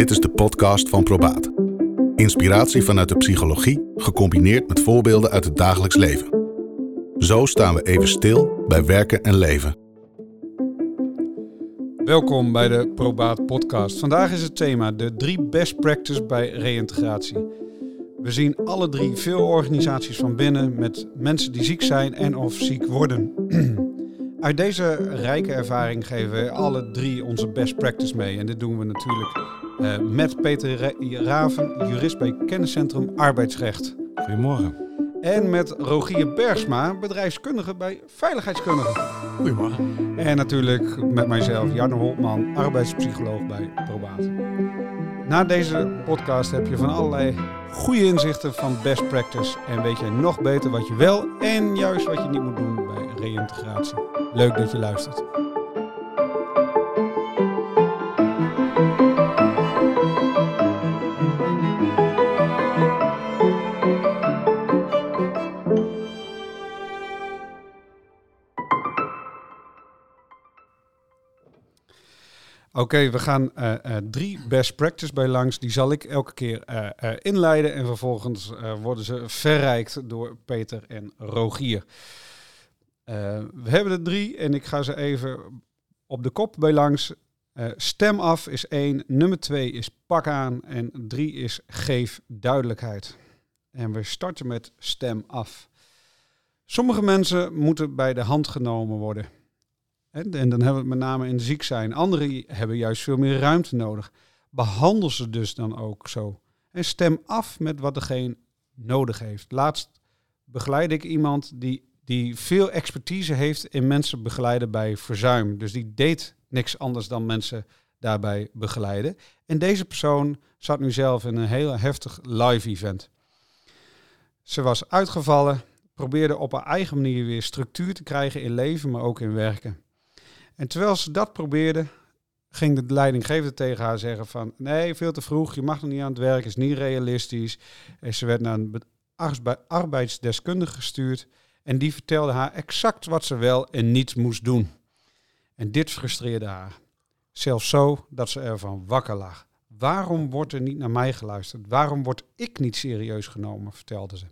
Dit is de podcast van Probaat. Inspiratie vanuit de psychologie, gecombineerd met voorbeelden uit het dagelijks leven. Zo staan we even stil bij werken en leven. Welkom bij de Probaat podcast. Vandaag is het thema de drie best practices bij reïntegratie. We zien alle drie veel organisaties van binnen met mensen die ziek zijn en of ziek worden. Uit deze rijke ervaring geven we alle drie onze best practice mee. En dit doen we natuurlijk uh, met Peter Raven, jurist bij Kenniscentrum Arbeidsrecht. Goedemorgen. En met Rogier Bergsma, bedrijfskundige bij Veiligheidskundigen. Goedemorgen. En natuurlijk met mijzelf, Jarno Holtman, arbeidspsycholoog bij Probaat. Na deze podcast heb je van allerlei goede inzichten van best practice. En weet je nog beter wat je wel en juist wat je niet moet doen bij reïntegratie. Leuk dat je luistert. Oké, we gaan uh, uh, drie best practice bij langs. Die zal ik elke keer uh, inleiden. En vervolgens worden ze verrijkt door Peter en Rogier. we hebben er drie en ik ga ze even op de kop bij langs. stem af is één. Nummer twee is pak aan. En drie is geef duidelijkheid. En we starten met stem af. Sommige mensen moeten bij de hand genomen worden. En, dan hebben we het met name in ziek zijn. Anderen hebben juist veel meer ruimte nodig. Behandel ze dus dan ook zo. En stem af met wat degene nodig heeft. Laatst begeleid ik iemand die, die veel expertise heeft in mensen begeleiden bij verzuim. Dus die deed niks anders dan mensen daarbij begeleiden. En deze persoon zat nu zelf in een heel heftig live event. Ze was uitgevallen, probeerde op haar eigen manier weer structuur te krijgen in leven, maar ook in werken. En terwijl ze dat probeerde, ging de leidinggevende tegen haar zeggen van... nee, veel te vroeg, je mag nog niet aan het werk, is niet realistisch. En ze werd naar een arbeidsdeskundige gestuurd... en die vertelde haar exact wat ze wel en niet moest doen. En dit frustreerde haar. Zelfs zo dat ze ervan wakker lag. Waarom wordt er niet naar mij geluisterd? Waarom word ik niet serieus genomen? vertelde ze.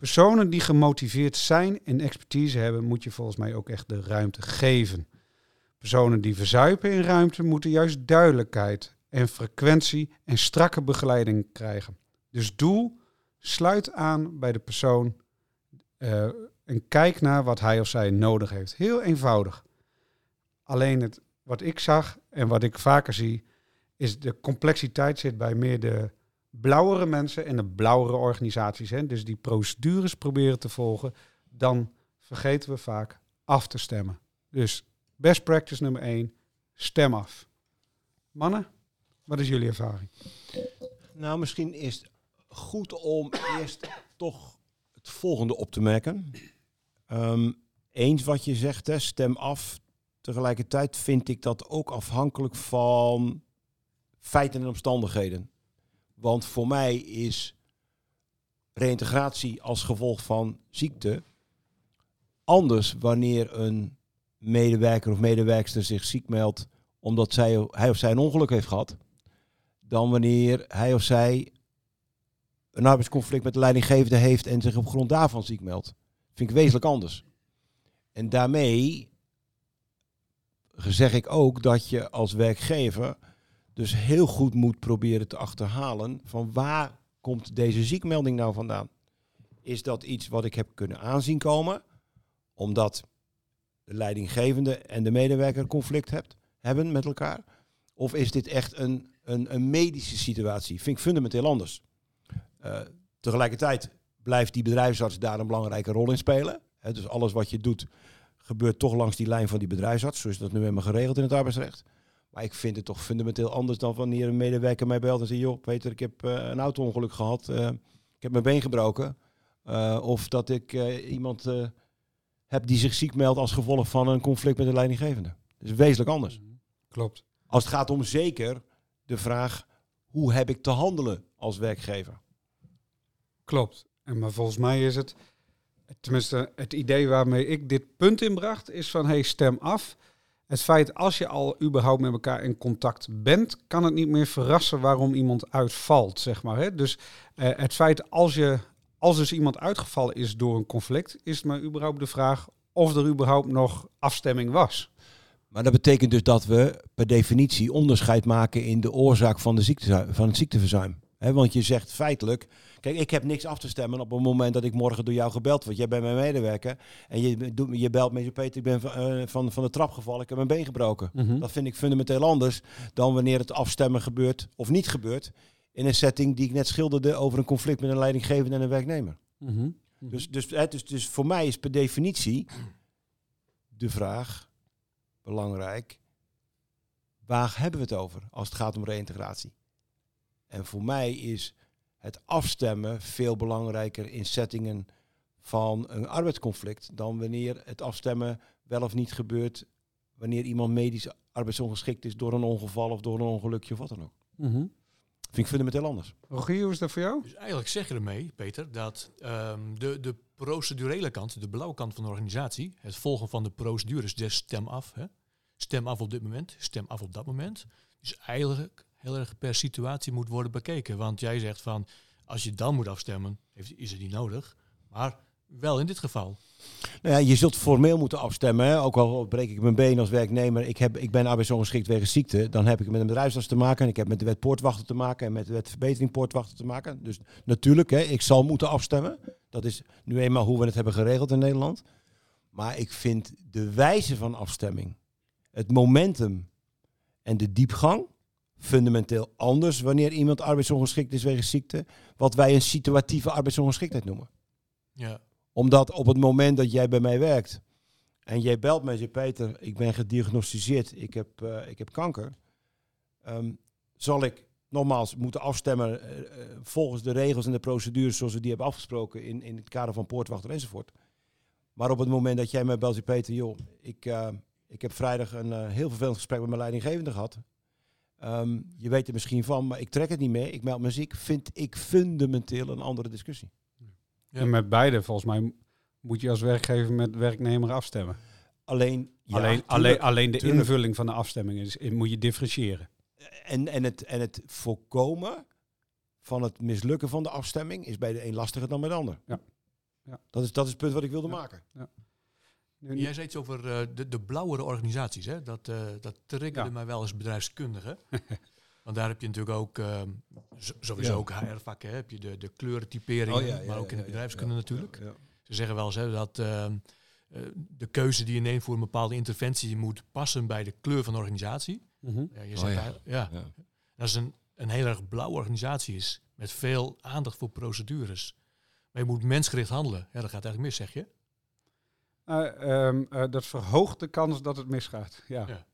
Personen die gemotiveerd zijn en expertise hebben, moet je volgens mij ook echt de ruimte geven. Personen die verzuipen in ruimte moeten juist duidelijkheid en frequentie en strakke begeleiding krijgen. Dus doel, sluit aan bij de persoon uh, en kijk naar wat hij of zij nodig heeft. Heel eenvoudig. Alleen het, wat ik zag en wat ik vaker zie, is de complexiteit zit bij meer de blauwere mensen en de blauwere organisaties, hè, dus die procedures proberen te volgen, dan vergeten we vaak af te stemmen. Dus best practice nummer één, stem af. Mannen, wat is jullie ervaring? Nou, misschien is het goed om eerst toch het volgende op te merken. Um, eens wat je zegt, hè, stem af. Tegelijkertijd vind ik dat ook afhankelijk van feiten en omstandigheden. Want voor mij is reïntegratie als gevolg van ziekte anders wanneer een medewerker of medewerkster zich ziek meldt omdat zij, hij of zij een ongeluk heeft gehad, dan wanneer hij of zij een arbeidsconflict met de leidinggevende heeft en zich op grond daarvan ziek meldt. Vind ik wezenlijk anders. En daarmee zeg ik ook dat je als werkgever dus heel goed moet proberen te achterhalen van waar komt deze ziekmelding nou vandaan? Is dat iets wat ik heb kunnen aanzien komen, omdat de leidinggevende en de medewerker conflict hebt, hebben met elkaar? Of is dit echt een, een, een medische situatie? Vind ik fundamenteel anders. Uh, tegelijkertijd blijft die bedrijfsarts daar een belangrijke rol in spelen. dus alles wat je doet gebeurt toch langs die lijn van die bedrijfsarts. Zo is dat nu helemaal geregeld in het arbeidsrecht. Maar ik vind het toch fundamenteel anders dan wanneer een medewerker mij belt en zegt: Joh, Peter, ik heb uh, een auto-ongeluk gehad. Uh, ik heb mijn been gebroken. Uh, of dat ik iemand heb die zich ziek meldt als gevolg van een conflict met de leidinggevende. Dat is wezenlijk anders. Mhm. Klopt. Als het gaat om zeker de vraag: hoe heb ik te handelen als werkgever? Klopt. En maar volgens mij is het, tenminste het idee waarmee ik dit punt inbracht, is van hey, stem af het feit als je al überhaupt met elkaar in contact bent, kan het niet meer verrassen waarom iemand uitvalt, zeg maar. Hè? Dus eh, het feit als je als dus iemand uitgevallen is door een conflict, is het maar überhaupt de vraag of er überhaupt nog afstemming was. Maar dat betekent dus dat we per definitie onderscheid maken in de oorzaak van, de ziekte, van het ziekteverzuim. He, want je zegt feitelijk, kijk, ik heb niks af te stemmen op het moment dat ik morgen door jou gebeld word. Jij bent mijn medewerker en je, doet, je belt me, Peter, ik ben van, uh, van, van de trap gevallen, ik heb mijn been gebroken. Mhm. Dat vind ik fundamenteel anders dan wanneer het afstemmen gebeurt of niet gebeurt in een setting die ik net schilderde over een conflict met een leidinggevende en een werknemer. Mhm. Mhm. Dus, dus, hè, dus, dus voor mij is per definitie de vraag belangrijk, waar hebben we het over als het gaat om reïntegratie? En voor mij is het afstemmen veel belangrijker in settingen van een arbeidsconflict dan wanneer het afstemmen wel of niet gebeurt wanneer iemand medisch arbeidsongeschikt is door een ongeval of door een ongelukje of wat dan ook. Mhm. Vind ik fundamenteel anders. Rogier, hoe is dat voor jou? Dus eigenlijk zeg je ermee, Peter, dat ehm, de, de procedurele kant, de blauwe kant van de organisatie, het volgen van de procedures, dus stem af. Hè? Stem af op dit moment, stem af op dat moment. Dus eigenlijk heel erg per situatie moet worden bekeken. Want jij zegt van, als je dan moet afstemmen, is het niet nodig. Maar wel in dit geval. Nou ja, je zult formeel moeten afstemmen. Ook al breek ik mijn been als werknemer. Ik, heb, ik ben arbeidsongeschikt wegens ziekte. Dan heb ik met een bedrijfsarts te maken. En ik heb met de wet poortwachten te maken. En met de wet verbetering poortwachten te maken. Dus natuurlijk, hè, ik zal moeten afstemmen. Dat is nu eenmaal hoe we het hebben geregeld in Nederland. Maar ik vind de wijze van afstemming, het momentum en de diepgang fundamenteel anders wanneer iemand arbeidsongeschikt is wegens ziekte. Wat wij een situatieve arbeidsongeschiktheid noemen Ja. omdat op het moment dat jij bij mij werkt en jij belt mij en zegt, Peter, ik ben gediagnosticeerd, ik heb, eh, ik heb kanker. Ehm, zal ik nogmaals moeten afstemmen eh, eh, volgens de regels en de procedures zoals we die hebben afgesproken in, in het kader van poortwachter enzovoort. Maar op het moment dat jij mij belt, zegt Peter, joh, ik, ik heb vrijdag een heel vervelend gesprek met mijn leidinggevende gehad. Ehm, je weet er misschien van, maar ik trek het niet meer. Ik meld me ziek. Vind ik fundamenteel een andere discussie. Ja. En met beide, volgens mij, moet je als werkgever met werknemer afstemmen. Alleen, ja, alleen, tuurlijk. alleen, alleen de tuurlijk. invulling van de afstemming is, moet je differentiëren. En, en, het, en het voorkomen van het mislukken van de afstemming is bij de een lastiger dan bij de ander. Ja. Ja. Dat, is, dat is het punt wat ik wilde Ja. maken. Nu- Jij zei iets over eh, de, de blauwere organisaties. Hè? Dat, eh dat triggerde Ja. mij wel als bedrijfskundige. Want daar heb je natuurlijk ook, ehm, sowieso Ja. ook HR-vakken, hè? heb je de, de kleurentyperingen, maar ook in de bedrijfskunde natuurlijk. Ze zeggen wel eens hè, dat ehm, eh, de keuze die je neemt voor een bepaalde interventie moet passen bij de kleur van de organisatie. Mhm. Ja, je Oh, zegt ja. daar- ja. Ja. Dat is een, een heel erg blauwe organisatie is, met veel aandacht voor procedures. Maar je moet mensgericht handelen. Ja, dat gaat eigenlijk mis, zeg je? Nou, ehm, eh, dat verhoogt de kans dat het misgaat. Ja. Ja.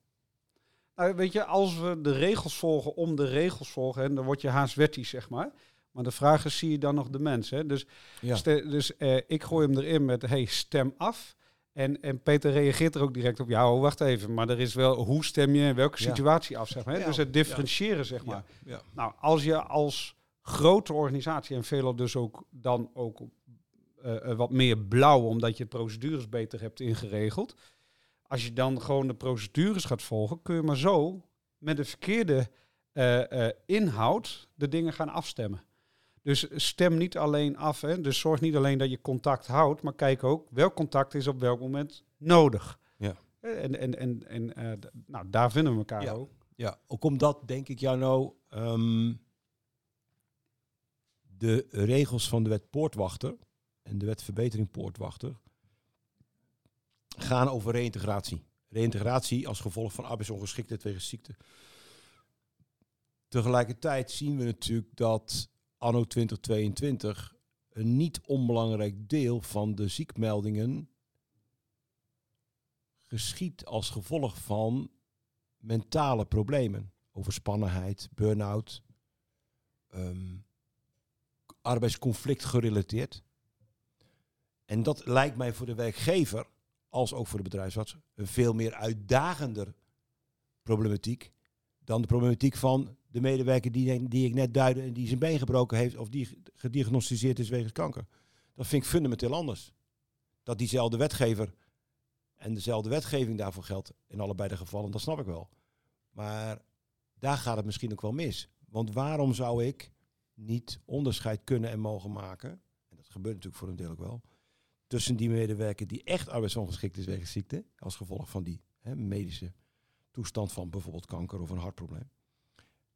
Nou, weet je, als we de regels volgen om de regels volgen, hè, dan word je haast wettisch, zeg maar. Maar de vraag is, zie je dan nog de mens? Hè? Dus, Ja. dus eh, ik gooi hem erin met, hey, stem af. En, en Peter reageert er ook direct op, ja, oh, wacht even. Maar er is wel, hoe stem je in welke Ja. situatie af, zeg maar. hè? Dus het differentiëren, zeg maar. Nou, als je als grote organisatie en veelal dus ook dan ook eh, eh, wat meer blauw, omdat je procedures beter hebt ingeregeld. Als je dan gewoon de procedures gaat volgen, kun je maar zo met de verkeerde eh, eh, inhoud de dingen gaan afstemmen. Dus stem niet alleen af. Hè? Dus zorg niet alleen dat je contact houdt, maar kijk ook welk contact is op welk moment nodig. Ja. En, en, en, en eh, nou, daar vinden we elkaar Ja. ook. Ja, ook omdat, denk ik, Jarno, ehm, de regels van de wet Poortwachter en de wet Verbetering Poortwachter gaan over reïntegratie. Reïntegratie als gevolg van arbeidsongeschiktheid wegens ziekte. Tegelijkertijd zien we natuurlijk dat anno 2022 een niet onbelangrijk deel van de ziekmeldingen geschiet als gevolg van mentale problemen. Overspannenheid, burn-out, ehm, arbeidsconflict gerelateerd. En dat lijkt mij voor de werkgever, als ook voor de bedrijfsarts, een veel meer uitdagender problematiek dan de problematiek van de medewerker die, die ik net duidde en die zijn been gebroken heeft of die gediagnosticeerd is wegens kanker. Dat vind ik fundamenteel anders. Dat diezelfde wetgever, en dezelfde wetgeving daarvoor geldt in allebei de gevallen, dat snap ik wel. Maar daar gaat het misschien ook wel mis. Want waarom zou ik niet onderscheid kunnen en mogen maken, en dat gebeurt natuurlijk voor een deel ook wel, tussen die medewerker die echt arbeidsongeschikt is wegens ziekte, als gevolg van die hè, medische toestand van bijvoorbeeld kanker of een hartprobleem,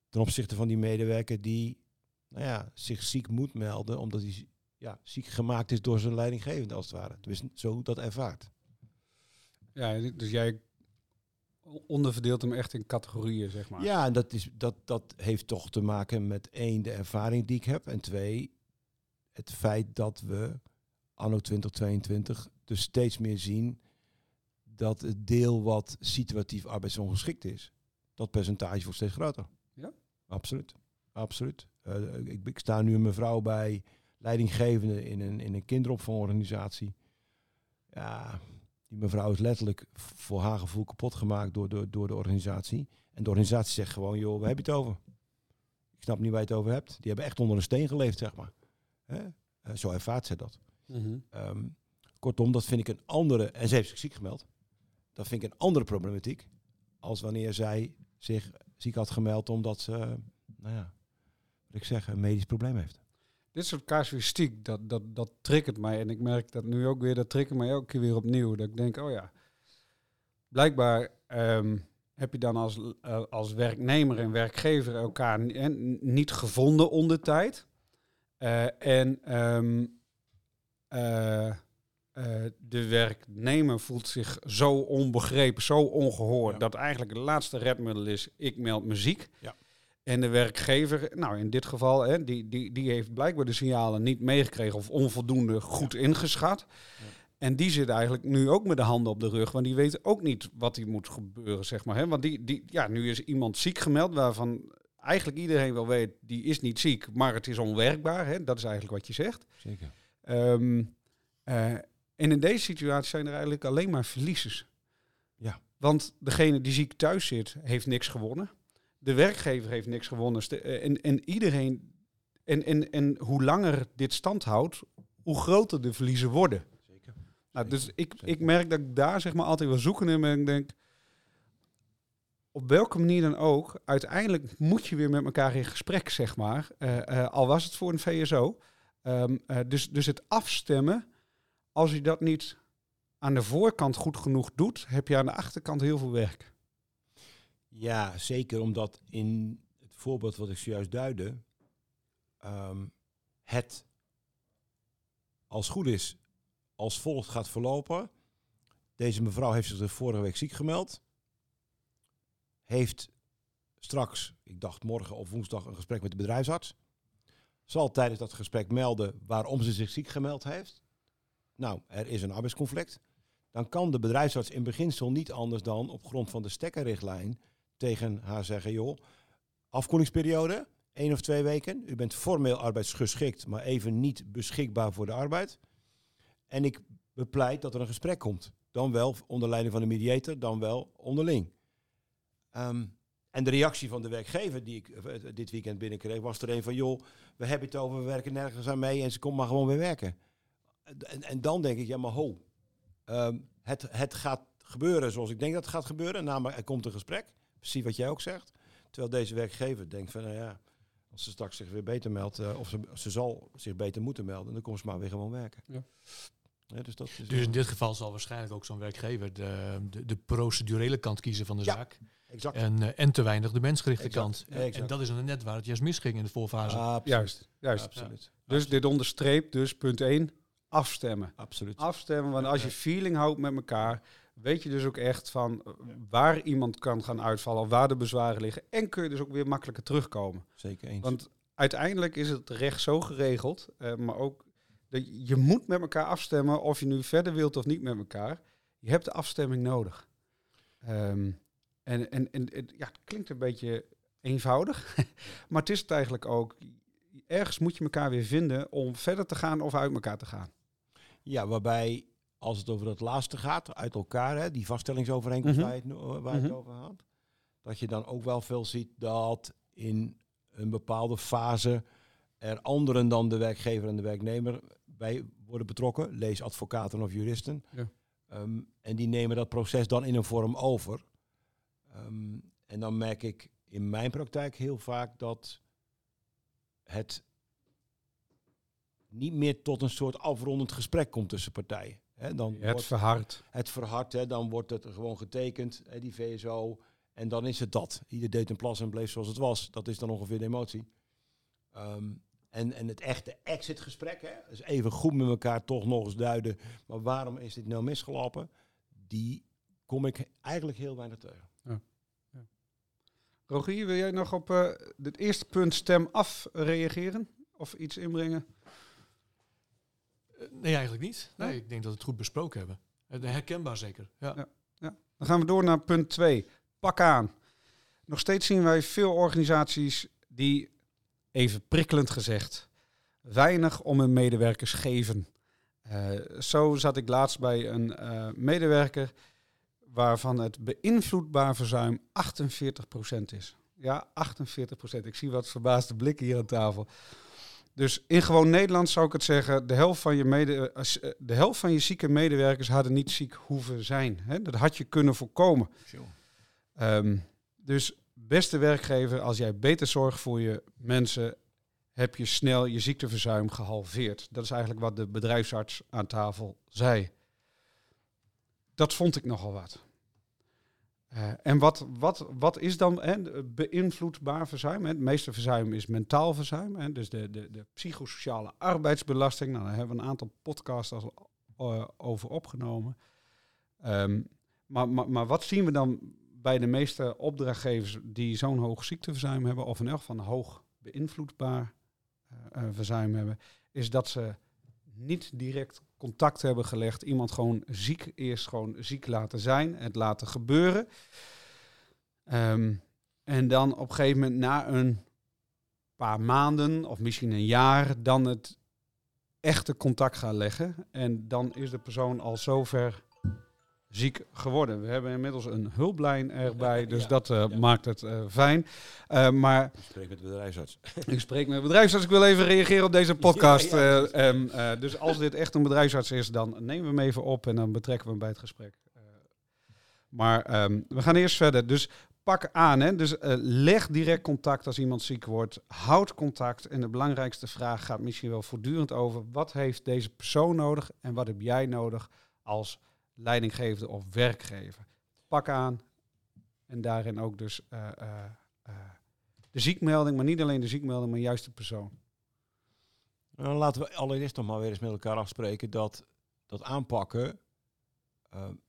ten opzichte van die medewerker die nou ja, zich ziek moet melden omdat hij ja, ziek gemaakt is door zijn leidinggevende als het ware. Dus zo dat ervaart. Ja, dus jij onderverdeelt hem echt in categorieën, zeg maar. Ja, en dat, is, dat, dat heeft toch te maken met één, de ervaring die ik heb. En twee, het feit dat we anno 2022 dus steeds meer zien dat het deel wat situatief arbeidsongeschikt is, dat percentage wordt steeds groter. Ja? Absoluut. Absoluut. Uh, ik, ik, sta nu een mevrouw bij leidinggevende in een, in een kinderopvangorganisatie. Ja, die mevrouw is letterlijk voor haar gevoel kapot gemaakt door, door, door de organisatie. En de organisatie zegt gewoon, joh, waar heb je het over? Ik snap niet waar je het over hebt. Die hebben echt onder een steen geleefd, zeg maar. Hè? Uh, zo ervaart zij dat. Mm -hmm. um, kortom, dat vind ik een andere... En ze heeft zich ziek gemeld. Dat vind ik een andere problematiek. Als wanneer zij zich ziek had gemeld omdat ze, nou ja, wat ik zeg, een medisch probleem heeft. Dit soort casuïstiek, dat, dat, dat triggert mij. En ik merk dat nu ook weer, dat triggert mij elke keer weer opnieuw. Dat ik denk, oh ja, blijkbaar um, heb je dan als, uh, als werknemer en werkgever elkaar niet gevonden onder tijd. Uh, en um, uh, de werknemer voelt zich zo onbegrepen, zo ongehoord, ja. dat eigenlijk het laatste redmiddel is, ik meld me ziek. Ja. En de werkgever, nou in dit geval, hè, die, die, die heeft blijkbaar de signalen niet meegekregen of onvoldoende goed ja. ingeschat. En die zit eigenlijk nu ook met de handen op de rug, want die weet ook niet wat er moet gebeuren, zeg maar. Hè? Want die, die, ja, nu is iemand ziek gemeld waarvan eigenlijk iedereen wel weet, die is niet ziek, maar het is onwerkbaar. Hè? Dat is eigenlijk wat je zegt. Zeker. Um, uh, en in deze situatie zijn er eigenlijk alleen maar verliezers. Ja. Want degene die ziek thuis zit, heeft niks gewonnen de werkgever heeft niks gewonnen. En, en iedereen. En, en, en hoe langer dit stand houdt, hoe groter de verliezen worden. Zeker. Nou, dus ik, ik merk dat ik daar zeg maar altijd wel zoeken in ben. Ik denk, op welke manier dan ook, uiteindelijk moet je weer met elkaar in gesprek, zeg maar. Uh, uh, al was het voor een VSO. Um, uh, dus, dus het afstemmen, als je dat niet aan de voorkant goed genoeg doet, heb je aan de achterkant heel veel werk. Ja, zeker omdat in het voorbeeld wat ik zojuist duidde, um, het als goed is als volgt gaat verlopen. Deze mevrouw heeft zich de vorige week ziek gemeld. Heeft straks, ik dacht morgen of woensdag, een gesprek met de bedrijfsarts. Zal tijdens dat gesprek melden waarom ze zich ziek gemeld heeft. Nou, er is een arbeidsconflict. Dan kan de bedrijfsarts in beginsel niet anders dan op grond van de stekkerrichtlijn tegen haar zeggen, joh, afkoelingsperiode, één of twee weken. U bent formeel arbeidsgeschikt, maar even niet beschikbaar voor de arbeid. En ik bepleit dat er een gesprek komt. Dan wel onder leiding van de mediator, dan wel onderling. Um, en de reactie van de werkgever die ik uh, dit weekend binnenkreeg, was er een van, joh, we hebben het over, we werken nergens aan mee en ze komt maar gewoon weer werken. En, en dan denk ik, ja maar ho, um, het, het gaat gebeuren zoals ik denk dat het gaat gebeuren. Namelijk, er komt een gesprek precies wat jij ook zegt. Terwijl deze werkgever denkt van, nou ja, als ze straks zich weer beter meldt, uh, of ze, ze zal zich beter moeten melden, dan komt ze maar weer gewoon werken. Ja. Ja, dus, dat is dus in dit geval zal waarschijnlijk ook zo'n werkgever de, de, de, procedurele kant kiezen van de ja, zaak. Exact. En, uh, en te weinig de mensgerichte exact. kant. Ja, exact. En dat is dan net waar het juist misging in de voorfase. Ah, absoluut. Juist, juist. Absoluut. Dus Absoluut. dit onderstreept dus punt 1, afstemmen. Absoluut. Afstemmen, want als je feeling houdt met elkaar, weet je dus ook echt van uh, waar iemand kan gaan uitvallen, waar de bezwaren liggen. En kun je dus ook weer makkelijker terugkomen. Zeker eens. Want uiteindelijk is het recht zo geregeld, uh, maar ook je moet met elkaar afstemmen of je nu verder wilt of niet met elkaar. Je hebt de afstemming nodig. Um, en, en, en, en, ja, het klinkt een beetje eenvoudig, maar het is het eigenlijk ook. Ergens moet je elkaar weer vinden om verder te gaan of uit elkaar te gaan. Ja, waarbij als het over dat laatste gaat, uit elkaar, hè, die vaststellingsovereenkomst Mhm. waar, je het, waar je het Mhm. over had, dat je dan ook wel veel ziet dat in een bepaalde fase er anderen dan de werkgever en de werknemer bij worden betrokken, lees advocaten of juristen, Ja. Ehm, en die nemen dat proces dan in een vorm over. Ehm, en dan merk ik in mijn praktijk heel vaak dat het niet meer tot een soort afrondend gesprek komt tussen partijen. Hè, dan Het wordt verhard. het verhard, hè, dan wordt het gewoon getekend, die VSO. En dan is het dat. Ieder deed een plas en bleef zoals het was. Dat is dan ongeveer de emotie. Ehm, en, en het echte exitgesprek, hè, dus even goed met elkaar toch nog eens duiden. Maar waarom is dit nou misgelopen? Die kom ik eigenlijk heel weinig tegen. Rogier, wil jij nog op eh, het eerste punt stem af reageren? Of iets inbrengen? Eh, nee, eigenlijk niet. Nee, Nee? ik denk dat we het goed besproken hebben. Herkenbaar zeker. Ja. Ja. Dan gaan we door naar punt 2. Pak aan. Nog steeds zien wij veel organisaties die, even prikkelend gezegd, weinig om hun medewerkers geven. Eh, zo zat ik laatst bij een eh, medewerker waarvan het beïnvloedbaar verzuim 48% is. Ja, 48%. Ik zie wat verbaasde blikken hier aan tafel. Dus in gewoon Nederlands zou ik het zeggen, de helft van je, mede, eh, de helft van je zieke medewerkers hadden niet ziek hoeven zijn. Hè? Dat had je kunnen voorkomen. Ehm, dus beste werkgever, als jij beter zorgt voor je mensen, heb je snel je ziekteverzuim gehalveerd. Dat is eigenlijk wat de bedrijfsarts aan tafel zei. Dat vond ik nogal wat. Eh, en wat, wat, wat is dan hè, beïnvloedbaar verzuim? Het meeste verzuim is mentaal verzuim. Hè? Dus de, de, de psychosociale arbeidsbelasting. Nou, daar hebben we een aantal podcasts eh, over opgenomen. Ehm, maar, maar, maar wat zien we dan bij de meeste opdrachtgevers die zo'n hoog ziekteverzuim hebben, of in elk geval een hoog beïnvloedbaar eh, eh, verzuim hebben, is dat ze niet direct contact hebben gelegd. Iemand gewoon ziek, eerst gewoon ziek laten zijn, het laten gebeuren. Ehm, en dan op een gegeven moment na een paar maanden of misschien een jaar dan het echte contact gaan leggen. En dan is de persoon al zover ziek geworden. We hebben inmiddels een hulplijn erbij, dus Ja, dat eh, ja. maakt het eh, fijn. Eh, maar Ik spreek met de bedrijfsarts. ik spreek met bedrijfsarts. Ik wil even reageren op deze podcast. Ja, Eh, ehm, eh, dus als dit echt een bedrijfsarts is, dan nemen we hem even op en dan betrekken we hem bij het gesprek. Maar ehm, we gaan eerst verder. Dus pak aan. Hè? Dus leg direct contact als iemand ziek wordt. Houd contact. En de belangrijkste vraag gaat misschien wel voortdurend over. Wat heeft deze persoon nodig en wat heb jij nodig als leidinggevende of werkgever? Pak aan. En daarin ook dus eh, eh, eh, de ziekmelding, maar niet alleen de ziekmelding, maar juist de persoon. Nou, laten we allereerst nog maar weer eens met elkaar afspreken dat dat aanpakken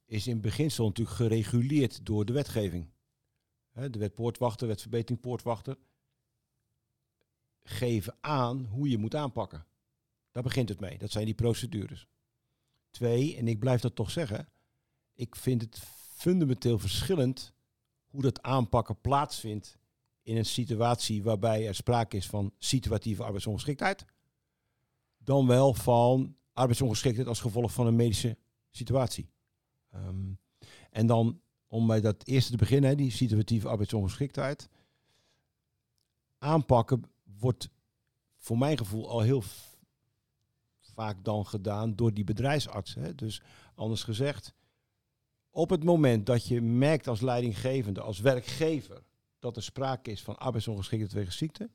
is in beginsel natuurlijk gereguleerd door de wetgeving. De wet poortwachter, wet verbetering poortwachter geven aan hoe je moet aanpakken. Daar begint het mee. Dat zijn die procedures. Twee, en ik blijf dat toch zeggen, ik vind het fundamenteel verschillend hoe dat aanpakken plaatsvindt in een situatie waarbij er sprake is van situatieve arbeidsongeschiktheid dan wel van arbeidsongeschiktheid als gevolg van een medische situatie. Ehm, en dan, om bij dat eerste te beginnen, die situatieve arbeidsongeschiktheid, aanpakken wordt voor mijn gevoel al heel vaak dan gedaan door die bedrijfsarts. Hè. Dus anders gezegd, op het moment dat je merkt als leidinggevende, als werkgever, dat er sprake is van arbeidsongeschiktheid wegens ziekte,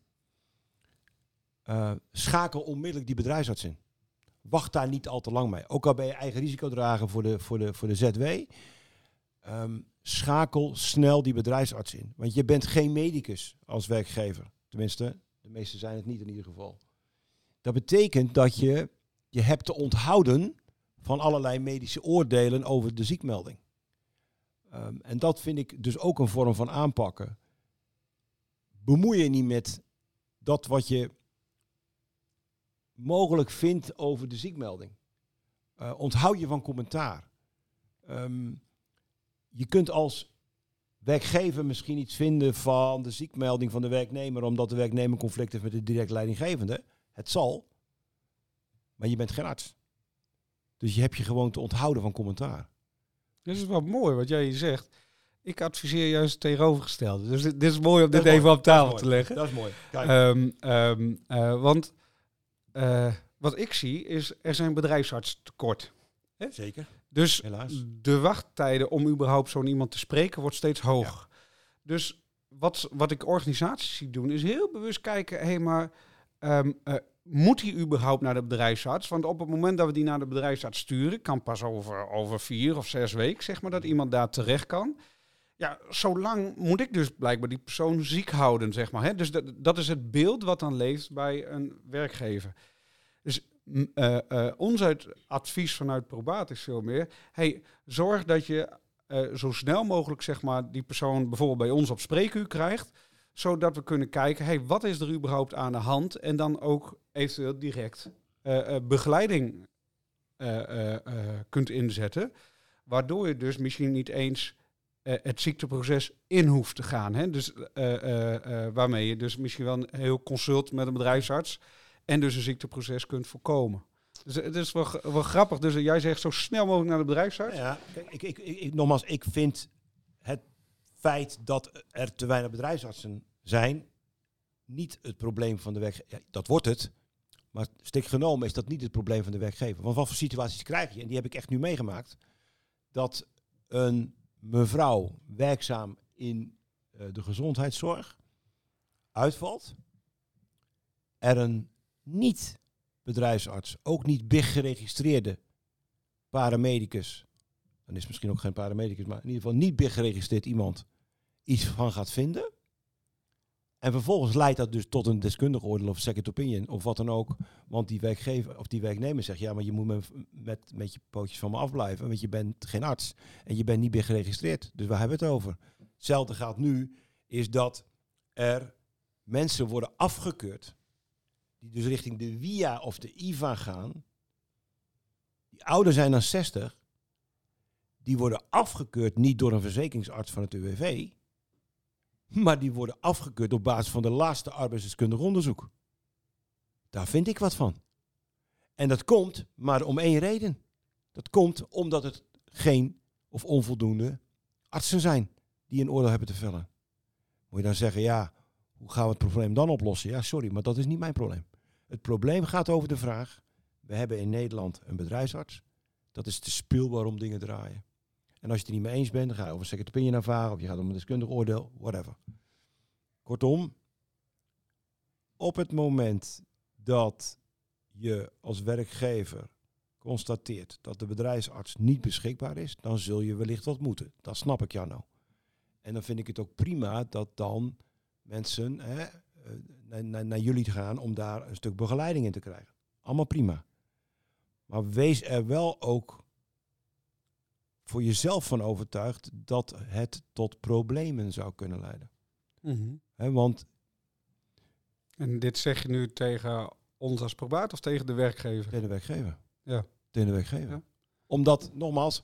eh, schakel onmiddellijk die bedrijfsarts in. Wacht daar niet al te lang mee. Ook al ben je eigen risico dragen voor de, voor de, voor de ZW. ehm, schakel snel die bedrijfsarts in. Want je bent geen medicus als werkgever. Tenminste, de meeste zijn het niet in ieder geval. Dat betekent dat je je hebt te onthouden van allerlei medische oordelen over de ziekmelding. Ehm, en dat vind ik dus ook een vorm van aanpakken. Bemoei je niet met dat wat je mogelijk vindt over de ziekmelding. Eh, onthoud je van commentaar. Ehm, je kunt als werkgever misschien iets vinden van de ziekmelding van de werknemer, omdat de werknemer conflict heeft met de direct leidinggevende. Het zal, maar je bent geen arts. Dus je hebt je gewoon te onthouden van commentaar. Dit is wel mooi wat jij zegt. Ik adviseer juist het tegenovergestelde. Dus dit, dit is mooi om dit Dat even mooi, op tafel dat te leggen. Dat is mooi. Kijk. Ehm, ehm, eh, want eh, wat ik zie is, er zijn bedrijfsarts tekort. Zeker. Dus Helaas. de wachttijden om überhaupt zo'n iemand te spreken wordt steeds hoger. Dus wat, wat ik organisaties zie doen, is heel bewust kijken, hé, hey, maar ehm, eh, moet hij überhaupt naar de bedrijfsarts? Want op het moment dat we die naar de bedrijfsarts sturen, kan pas over, over vier of zes weken, zeg maar, dat iemand daar terecht kan. Ja, zolang moet ik dus blijkbaar die persoon ziek houden, zeg maar. Hè? Dus dat, dat is het beeld wat dan leeft bij een werkgever. Dus eh, eh, ons uit advies vanuit Probaat is veel meer, hey, zorg dat je eh, zo snel mogelijk zeg maar, die persoon bijvoorbeeld bij ons op spreekuur krijgt, zodat we kunnen kijken, hey, wat is er überhaupt aan de hand? En dan ook eventueel direct eh, eh, begeleiding eh, kunt inzetten, waardoor je dus misschien niet eens het ziekteproces in hoeft te gaan. Hè? Dus, waarmee je dus misschien wel een heel consult met een bedrijfsarts en dus een ziekteproces kunt voorkomen. Dus het is wel, wel grappig. Dus jij zegt zo snel mogelijk naar de bedrijfsarts. Ja, ik, ik, ik- nogmaals, ik vind het feit dat er te weinig bedrijfsartsen zijn niet het probleem van de werkgever. Ja, dat wordt het, maar stik genomen is dat niet het probleem van de werkgever. Want wat voor situaties krijg je, en die heb ik echt nu meegemaakt, dat een mevrouw werkzaam in eh, de gezondheidszorg uitvalt, er een niet bedrijfsarts, ook niet BIG geregistreerde paramedicus, dan is misschien ook geen paramedicus, maar in ieder geval niet BIG geregistreerd iemand iets van gaat vinden. En vervolgens leidt dat dus tot een deskundig oordeel of second opinion of wat dan ook. Want die werkgever of die werknemer zegt, ja, maar je moet met, met, je pootjes van me afblijven, want je bent geen arts en je bent niet BIG geregistreerd. Dus waar hebben we het over? Hetzelfde gaat nu, is dat er mensen worden afgekeurd die dus richting de WIA of de IVA gaan, die ouder zijn dan 60, die worden afgekeurd niet door een verzekeringsarts van het UWV, maar die worden afgekeurd op basis van de laatste arbeidsdeskundig onderzoek. Daar vind ik wat van. En dat komt maar om één reden. Dat komt omdat het geen of onvoldoende artsen zijn die een oordeel hebben te vellen. Moet je dan zeggen, ja, hoe gaan we het probleem dan oplossen? Ja, sorry, maar dat is niet mijn probleem. Het probleem gaat over de vraag, we hebben in Nederland een bedrijfsarts. Dat is de speel waarom dingen draaien. En als je het er niet mee eens bent, dan ga je over een second opinion aanvragen, of je gaat om een deskundig oordeel, whatever. Kortom, op het moment dat je als werkgever constateert dat de bedrijfsarts niet beschikbaar is, dan zul je wellicht wat moeten. Dat snap ik jou nou. En dan vind ik het ook prima dat dan mensen hè, eh, naar, naar, naar jullie gaan om daar een stuk begeleiding in te krijgen. Allemaal prima. Maar wees er wel ook voor jezelf van overtuigd dat het tot problemen zou kunnen leiden. Hè, want En dit zeg je nu tegen ons als probaat of tegen de werkgever? tegen de werkgever. Ja. Tegen de werkgever. Ja. Omdat, nogmaals,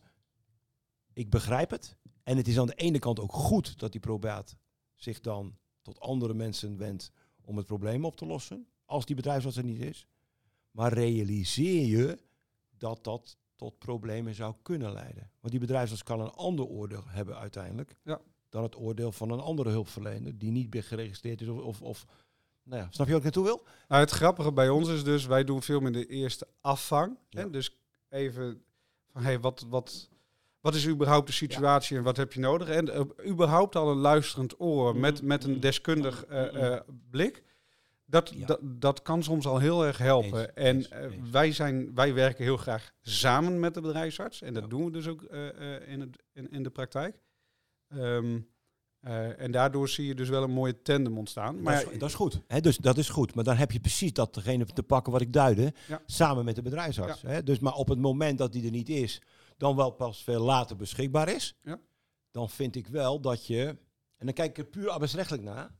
ik begrijp het. En het is aan de ene kant ook goed dat die probaat zich dan tot andere mensen wendt om het probleem op te lossen. Als die bedrijfsarts er niet is. Maar realiseer je dat dat tot problemen zou kunnen leiden. Want die bedrijfsarts kan een ander oordeel hebben uiteindelijk. Ja. Dan het oordeel van een andere hulpverlener die niet meer geregistreerd is. Of, of, of nou ja, snap je wat ik naartoe wil? Nou, het grappige bij ons is dus, wij doen veel meer de eerste afvang. Ja. Hè? Dus even van, hey, wat, wat, wat is überhaupt de situatie en wat heb je nodig? En eh, überhaupt al een luisterend oor met, met een deskundig eh, eh, blik. Dat, Ja. dat, dat kan soms al heel erg helpen. Eens, en eens, eh, eens. wij, zijn, wij werken heel graag samen met de bedrijfsarts. En dat Ja. doen we dus ook eh, eh, in, het, in, in de praktijk. Ehm, eh, en daardoor zie je dus wel een mooie tandem ontstaan. Maar dat, is, dat is goed. Hè, dus dat is goed. Maar dan heb je precies dat degene te pakken wat ik duidde. Ja. Samen met de bedrijfsarts. Hè? Dus maar op het moment dat die er niet is, dan wel pas veel later beschikbaar is. Ja. Dan vind ik wel dat je. En dan kijk ik er puur arbeidsrechtelijk naar.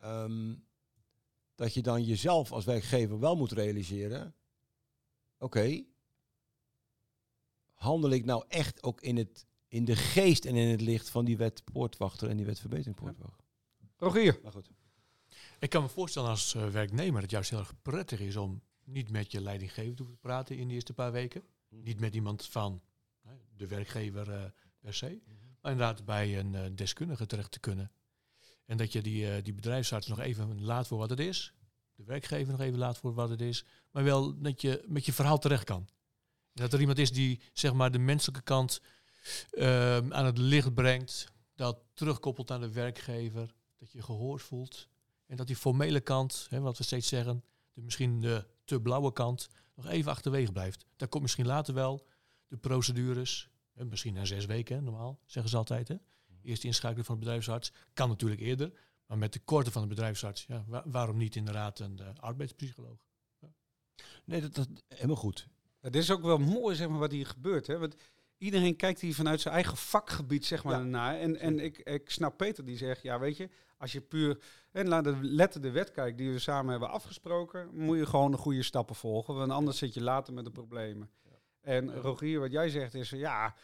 ehm, dat je dan jezelf als werkgever wel moet realiseren. Oké. handel ik nou echt ook in, het, in de geest en in het licht van die wet poortwachter en die wet verbetering poortwachter? Rogier, Maar goed. Ik kan me voorstellen als eh, werknemer dat het juist heel erg prettig is om niet met je leidinggever te hoeven praten in de eerste paar weken. Niet met iemand van hè, de werkgever eh, per se. Maar inderdaad bij een eh, deskundige terecht te kunnen. En dat je die, eh, die bedrijfsarts nog even laat voor wat het is. De werkgever nog even laat voor wat het is. Maar wel dat je met je verhaal terecht kan. Dat er iemand is die zeg maar de menselijke kant ehm, aan het licht brengt, dat terugkoppelt aan de werkgever, dat je gehoord voelt. En dat die formele kant, hè, wat we steeds zeggen, de, misschien de te blauwe kant, nog even achterwege blijft. Daar komt misschien later wel de procedures, hè, misschien na zes weken normaal, zeggen ze altijd. Hè. Eerst inschakelen van de bedrijfsarts, kan natuurlijk eerder. Maar met de korte van de bedrijfsarts, ja, wa- waarom niet inderdaad een eh, arbeidspsycholoog? Nee, dat, dat helemaal goed. Het is ook wel mooi, zeg maar, wat hier gebeurt. Hè? Want iedereen kijkt hier vanuit zijn eigen vakgebied, zeg maar, Ja. naar. En, en ik, ik snap Peter die zegt, ja, weet je, als je puur en naar de letter de wet kijkt die we samen hebben afgesproken, moet je gewoon de goede stappen volgen, want anders zit je later met de problemen. En Rogier, wat jij zegt is, ja,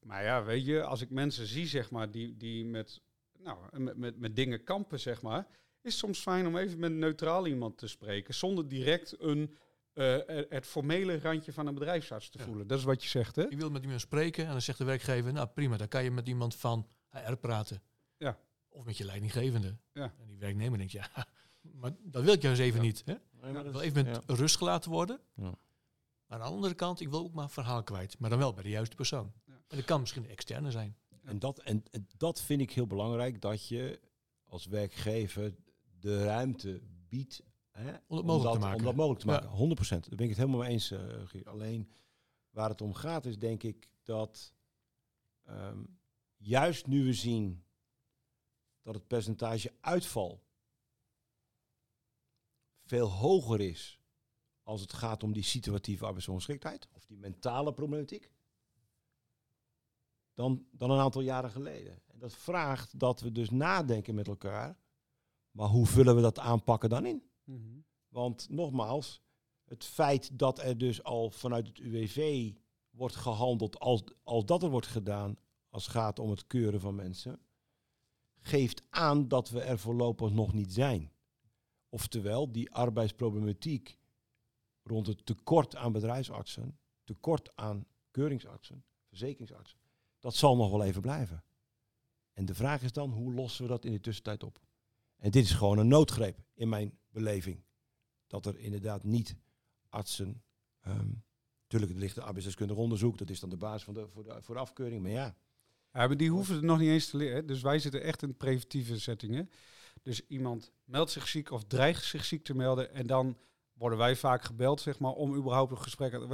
maar ja, weet je, als ik mensen zie, zeg maar, die, die met, nou, met, met, met dingen kampen, zeg maar, is het soms fijn om even met een neutraal iemand te spreken, zonder direct een eh, het formele randje van een bedrijfsarts te Ja. voelen. Dat is wat je zegt, hè? Je wilt met iemand spreken en dan zegt de werkgever, nou prima, dan kan je met iemand van HR praten. Ja. Of met je leidinggevende. Ja. En die werknemer denkt, ja, maar dat wil ik juist even Ja. niet. Hè? Nee, Ik wil even met ja. rust gelaten worden. Ja. Maar aan de andere kant, ik wil ook maar verhaal kwijt. Maar dan wel bij de juiste persoon. En dat kan misschien externe zijn. En dat, en, en dat vind ik heel belangrijk, dat je als werkgever de ruimte biedt hè, Om mogelijk dat, te maken. Om dat mogelijk te Ja. maken, 100%. Daar ben ik het helemaal mee eens, Gier. Alleen waar het om gaat is denk ik dat ehm, juist nu we zien dat het percentage uitval veel hoger is als het gaat om die situatieve arbeidsongeschiktheid of die mentale problematiek dan, dan een aantal jaren geleden. En dat vraagt dat we dus nadenken met elkaar, maar hoe vullen we dat aanpakken dan in? Want nogmaals, het feit dat er dus al vanuit het UWV wordt gehandeld als, als dat er wordt gedaan als het gaat om het keuren van mensen, geeft aan dat we er voorlopig nog niet zijn. Oftewel, die arbeidsproblematiek rond het tekort aan bedrijfsartsen, tekort aan keuringsartsen, verzekeringsartsen, dat zal nog wel even blijven. En de vraag is dan, hoe lossen we dat in de tussentijd op? En dit is gewoon een noodgreep in mijn beleving. Dat er inderdaad niet artsen... ehm Tuurlijk, er ligt een arbeidsdeskundig onderzoek. Dat is dan de basis van de, voor, de, de afkeuring. Maar ja, Ja, maar die hoeven het nog niet eens te leren. Dus wij zitten echt in preventieve settingen. Dus iemand meldt zich ziek of dreigt zich ziek te melden. En dan worden wij vaak gebeld, zeg maar, om überhaupt een gesprek.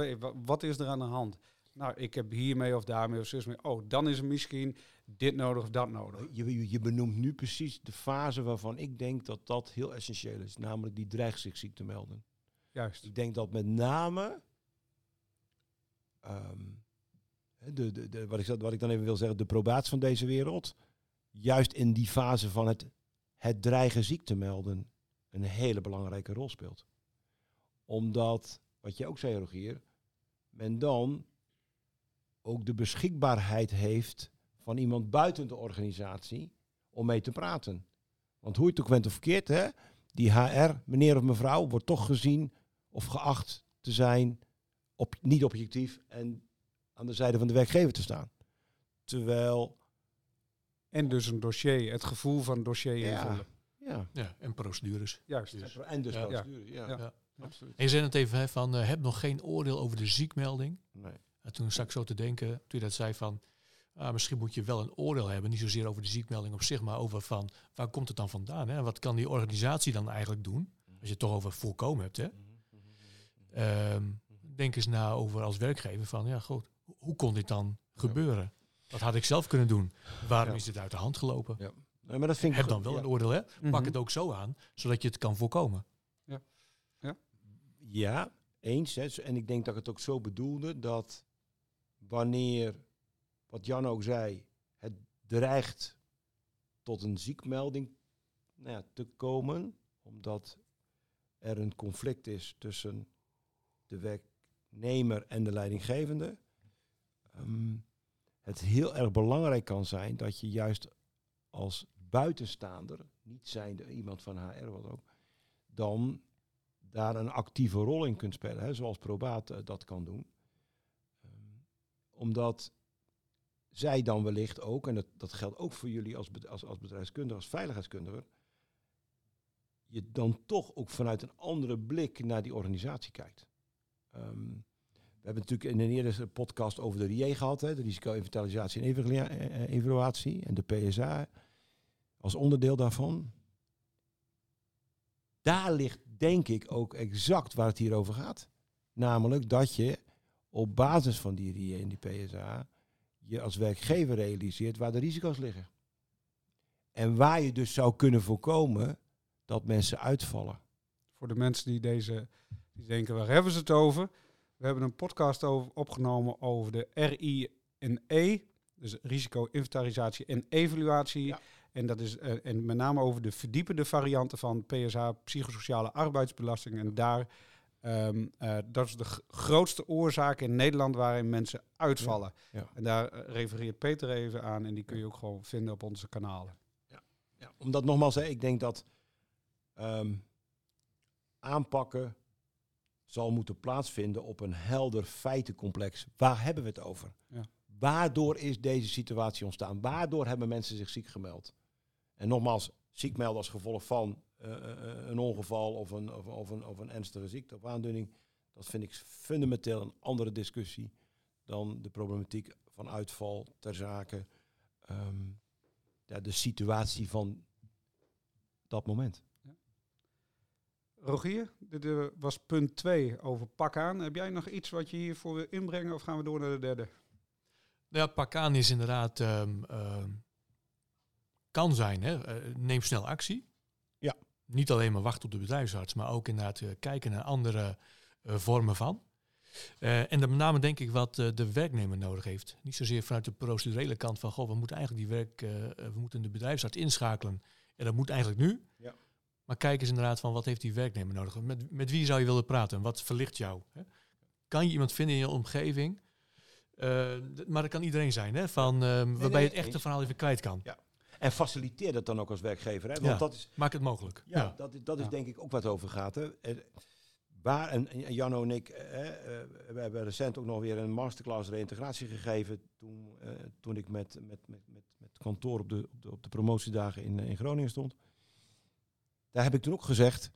Wat is er aan de hand? Nou, ik heb hiermee of daarmee of zus mee. Oh, dan is er misschien dit nodig of dat nodig. je, je, benoemt nu precies de fase waarvan ik denk dat dat heel essentieel is. Namelijk die dreigt zich ziek te melden. Juist. Ik denk dat met name... ehm, de, de, de, wat, ik, wat ik dan even wil zeggen, de probaat van deze wereld... juist in die fase van het, het dreigen ziek te melden... een hele belangrijke rol speelt. Omdat, wat je ook zei Rogier... men dan ook de beschikbaarheid heeft van iemand buiten de organisatie om mee te praten. Want hoe je het ook bent of verkeerd, hè, die HR, meneer of mevrouw, wordt toch gezien of geacht te zijn op, niet objectief en aan de zijde van de werkgever te staan. Terwijl, En dus een dossier, het gevoel van dossier Ja. invullen. ja, Ja, en procedures. Juist. Dus- en dus Ja. procedures, ja, Ja. Absoluut. En je zei het even hè, van, eh, heb nog geen oordeel over de ziekmelding. Nee. En toen zat ik zo te denken, toen je dat zei van, ah, misschien moet je wel een oordeel hebben. Niet zozeer over de ziekmelding op zich, maar over van, waar komt het dan vandaan? Hè? Wat kan die organisatie dan eigenlijk doen? Als je het toch over voorkomen hebt. Hè? Ehm, denk eens na over als werkgever van, ja goed, hoe kon dit dan gebeuren? Wat had ik zelf kunnen doen? Waarom Ja. is dit uit de hand gelopen? Ja. Nee, maar dat vind ik Heb dan wel Ja. een oordeel, hè? Mhm. Pak het ook zo aan, zodat je het kan voorkomen. Ja, eens. Hè. En ik denk dat ik het ook zo bedoelde dat wanneer, wat Jan ook zei, het dreigt tot een ziekmelding nou ja, te komen, omdat er een conflict is tussen de werknemer en de leidinggevende, ehm, het heel erg belangrijk kan zijn dat je juist als buitenstaander, niet zijnde iemand van HR wat ook, dan daar een actieve rol in kunt spelen, hè, zoals Probaat eh, dat kan doen. Omdat zij dan wellicht ook, en dat, dat geldt ook voor jullie als, als, als bedrijfskundige, als veiligheidskundige, je dan toch ook vanuit een andere blik naar die organisatie kijkt. Ehm, we hebben natuurlijk in een eerdere podcast over de RIE gehad, hè, de risico-inventarisatie en evalua- eh, eh, evaluatie en de PSA als onderdeel daarvan. Daar ligt denk ik ook exact waar het hier over gaat. Namelijk dat je op basis van die RIE en die PSA je als werkgever realiseert waar de risico's liggen. En waar je dus zou kunnen voorkomen dat mensen uitvallen. Voor de mensen die deze die denken, waar hebben ze het over? We hebben een podcast over, opgenomen over de RI en E. Dus risico-inventarisatie en evaluatie. Ja. En dat is eh, en met name over de verdiepende varianten van PSA, psychosociale arbeidsbelasting. En daar, ehm, eh, dat is de grootste oorzaak in Nederland waarin mensen uitvallen. Ja. En daar eh, refereert Peter even aan en die kun je ook gewoon vinden op onze kanalen. Ja, omdat nogmaals, hè, ik denk dat ehm, aanpakken zal moeten plaatsvinden op een helder feitencomplex. Waar hebben we het over? Ja. Waardoor is deze situatie ontstaan? Waardoor hebben mensen zich ziek gemeld? En nogmaals, ziek melden als gevolg van een ongeval of een, of, of een, of een ernstige ziekte of aandoening. Dat vind ik fundamenteel een andere discussie dan de problematiek van uitval ter zake. ehm, ja, de situatie van dat moment. Rogier, dit eh, was punt 2 over pak aan. Heb jij nog iets wat je hiervoor wil inbrengen of gaan we door naar de derde? Nou ja, pak aan is inderdaad, ehm, ehm, kan zijn, hè? eh, neem snel actie. Ja. Niet alleen maar wachten op de bedrijfsarts, maar ook inderdaad eh, kijken naar andere eh, vormen van. Eh, en dan met name denk ik wat de werknemer nodig heeft. Niet zozeer vanuit de procedurele kant van, goh, we moeten eigenlijk die werk, we moeten de bedrijfsarts inschakelen. En dat moet eigenlijk nu. Ja. Maar kijk eens inderdaad van, wat heeft die werknemer nodig? Met, met wie zou je willen praten? Wat verlicht jou? Hè? Kan je iemand vinden in je omgeving? Maar dat kan iedereen zijn, hè? Van, waarbij nee, je het echte verhaal even kwijt kan. En faciliteer dat dan ook als werkgever. Hè? Want Ja. dat is, Maak het mogelijk. ja, Dat, is- dat is Ja. denk ik ook wat over gaat. Hè? Er- Waar, en, en Janno en ik, eh, eh, we hebben recent ook nog weer een masterclass reïntegratie gegeven. Toen, eh, toen ik met, met, met, met, met kantoor op de, op de, op de promotiedagen in, eh, in Groningen stond. Daar heb ik toen ook gezegd,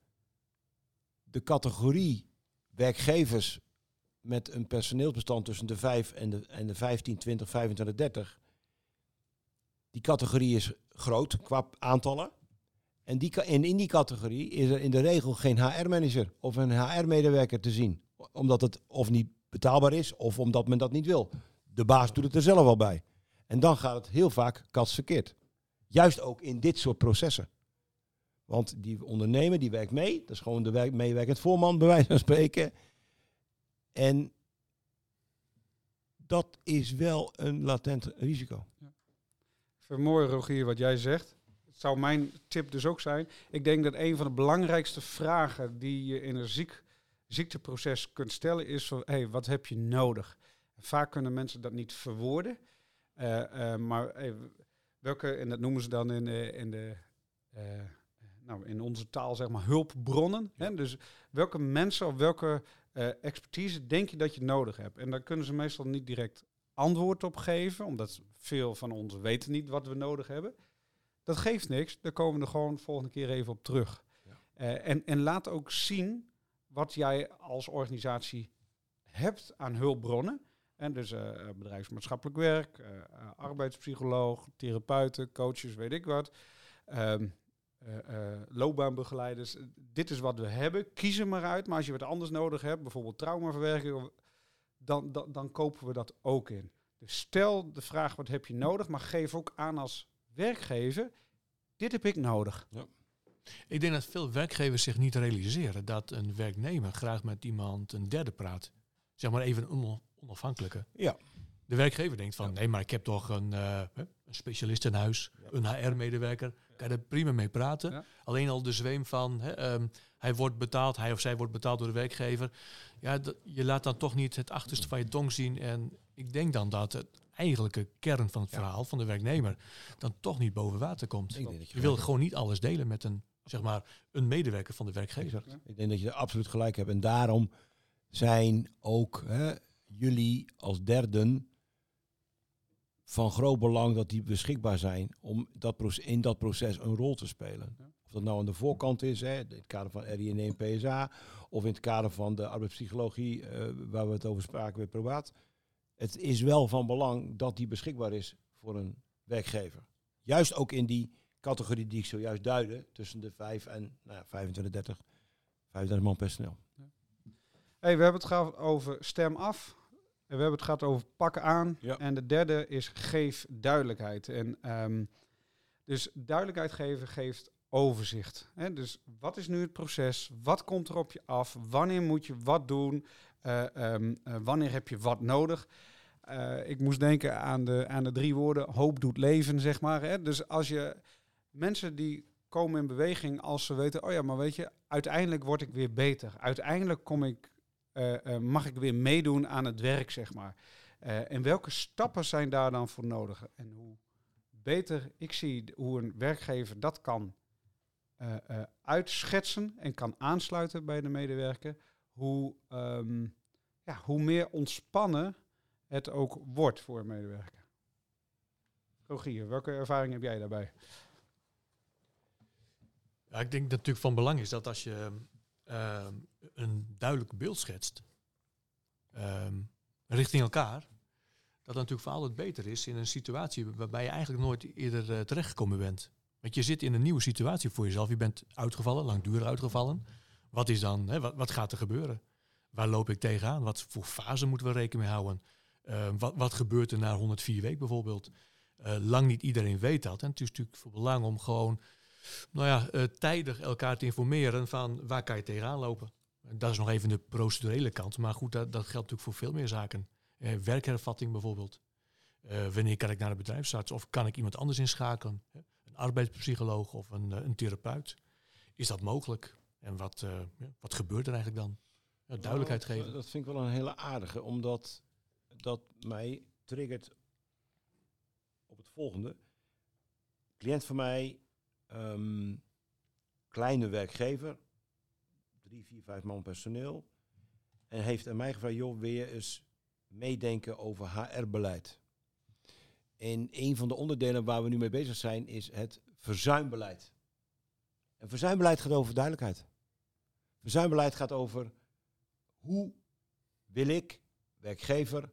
de categorie werkgevers met een personeelsbestand tussen de 5 en de, en de 15, 20, 25, 30. Die categorie is groot qua aantallen. En, die, in die categorie is er in de regel geen HR-manager of een HR-medewerker te zien. Omdat het of niet betaalbaar is of omdat men dat niet wil. De baas doet het er zelf al bij. En dan gaat het heel vaak katsverkeerd. Juist ook in dit soort processen. Want die ondernemer die werkt mee. Dat is gewoon de werk, meewerkend voorman bij wijze van spreken. En dat is wel een latent risico. Mooi, Rogier, wat jij zegt. Het zou mijn tip dus ook zijn. Ik denk dat een van de belangrijkste vragen die je in een ziek, ziekteproces kunt stellen is van, hey, wat heb je nodig? Vaak kunnen mensen dat niet verwoorden. Eh, eh, maar hey, welke, en dat noemen ze dan in, de- in, de, eh, nou, in onze taal, zeg maar, hulpbronnen. Hè? Dus welke mensen of welke eh, expertise denk je dat je nodig hebt? En daar kunnen ze meestal niet direct antwoord op geven, omdat veel van ons weten niet wat we nodig hebben. Dat geeft niks, daar komen we er gewoon volgende keer even op terug. Ja. Eh, en, en laat ook zien wat jij als organisatie hebt aan hulpbronnen. En dus eh, bedrijfsmaatschappelijk werk, eh, eh, arbeidspsycholoog, therapeuten, coaches, weet ik wat. Ehm, eh, eh, loopbaanbegeleiders. Dit is wat we hebben. Kies er maar uit. Maar als je wat anders nodig hebt, bijvoorbeeld traumaverwerking, of- dan, dan, dan kopen we dat ook in. Dus stel de vraag, wat heb je nodig? Maar geef ook aan als werkgever, dit heb ik nodig. Ik denk dat veel werkgevers zich niet realiseren dat een werknemer graag met iemand een derde praat. Zeg maar even een onafhankelijke. Ja. De werkgever denkt van, Ja. nee, maar ik heb toch een, eh, een specialist in huis, Ja. een HR-medewerker, kan er prima mee praten. Ja. Alleen al de zweem van, hè, ehm, hij wordt betaald, hij of zij wordt betaald door de werkgever. Ja, je laat dan toch niet het achterste van je tong zien. En ik denk dan dat het eigenlijke kern van het verhaal van de werknemer dan toch niet boven water komt. Je Je wil gewoon niet alles delen met een, zeg maar, een medewerker van de werkgever. Ik denk dat je er absoluut gelijk hebt. En daarom zijn ook hè, jullie als derden van groot belang dat die beschikbaar zijn om dat proces, in dat proces een rol te spelen. Of dat nou aan de voorkant is, hè, in het kader van RIN en PSA, of in het kader van de arbeidspsychologie, eh, waar we het over spraken bij Probaat. Het is wel van belang dat die beschikbaar is voor een werkgever. Juist ook in die categorie die ik zojuist duidde, tussen de 5 en nou ja, 25, 30, 35 man personeel. Hey, we hebben het gehad over stem af. En we hebben het gehad over pakken aan. Ja. En de derde is geef duidelijkheid. En ehm, dus duidelijkheid geven geeft overzicht. Hè? Dus wat is nu het proces? Wat komt er op je af? Wanneer moet je wat doen? Eh, ehm, eh, wanneer heb je wat nodig? Eh, ik moest denken aan de, aan de drie woorden hoop doet leven, zeg maar. Hè? Dus als je mensen die komen in beweging als ze weten, oh ja, maar weet je, uiteindelijk word ik weer beter. Uiteindelijk kom ik, mag ik weer meedoen aan het werk, zeg maar. Eh, en welke stappen zijn daar dan voor nodig? En hoe beter ik zie hoe een werkgever dat kan eh, eh, uitschetsen en kan aansluiten bij de medewerker, hoe, ehm, ja, hoe meer ontspannen het ook wordt voor een medewerker. Rogier, welke ervaring heb jij daarbij? Ik denk dat het natuurlijk van belang is dat als je ehm, een duidelijk beeld schetst ehm, richting elkaar, dat natuurlijk voor altijd beter is in een situatie waarbij je eigenlijk nooit eerder eh, terechtgekomen bent. Want je zit in een nieuwe situatie voor jezelf. Je bent uitgevallen, langdurig uitgevallen. Wat is dan, hè, wat, wat gaat er gebeuren? Waar loop ik tegenaan? Wat voor fase moeten we rekening mee houden? Eh, wat, wat gebeurt er na 104 weken bijvoorbeeld? Eh, lang niet iedereen weet dat. En het is natuurlijk voor belang om gewoon nou ja, eh, tijdig elkaar te informeren van waar kan je tegenaan lopen. Dat is nog even de procedurele kant. Maar goed, dat, dat geldt natuurlijk voor veel meer zaken. Eh, werkhervatting bijvoorbeeld. Eh, wanneer kan ik naar de bedrijfsarts? Of kan ik iemand anders inschakelen? Een arbeidspsycholoog of een, een therapeut? Is dat mogelijk? En wat, wat gebeurt er eigenlijk dan? Duidelijkheid Nou, geven. Dat vind ik wel een hele aardige, omdat dat mij triggert op het volgende. Cliënt van mij, ehm, kleine werkgever, drie, vier, vijf man personeel. En heeft aan mij gevraagd, joh, je eens meedenken over HR-beleid? En een van de onderdelen waar we nu mee bezig zijn, is het verzuimbeleid. En verzuimbeleid gaat over duidelijkheid. Verzuimbeleid gaat over hoe wil ik, werkgever,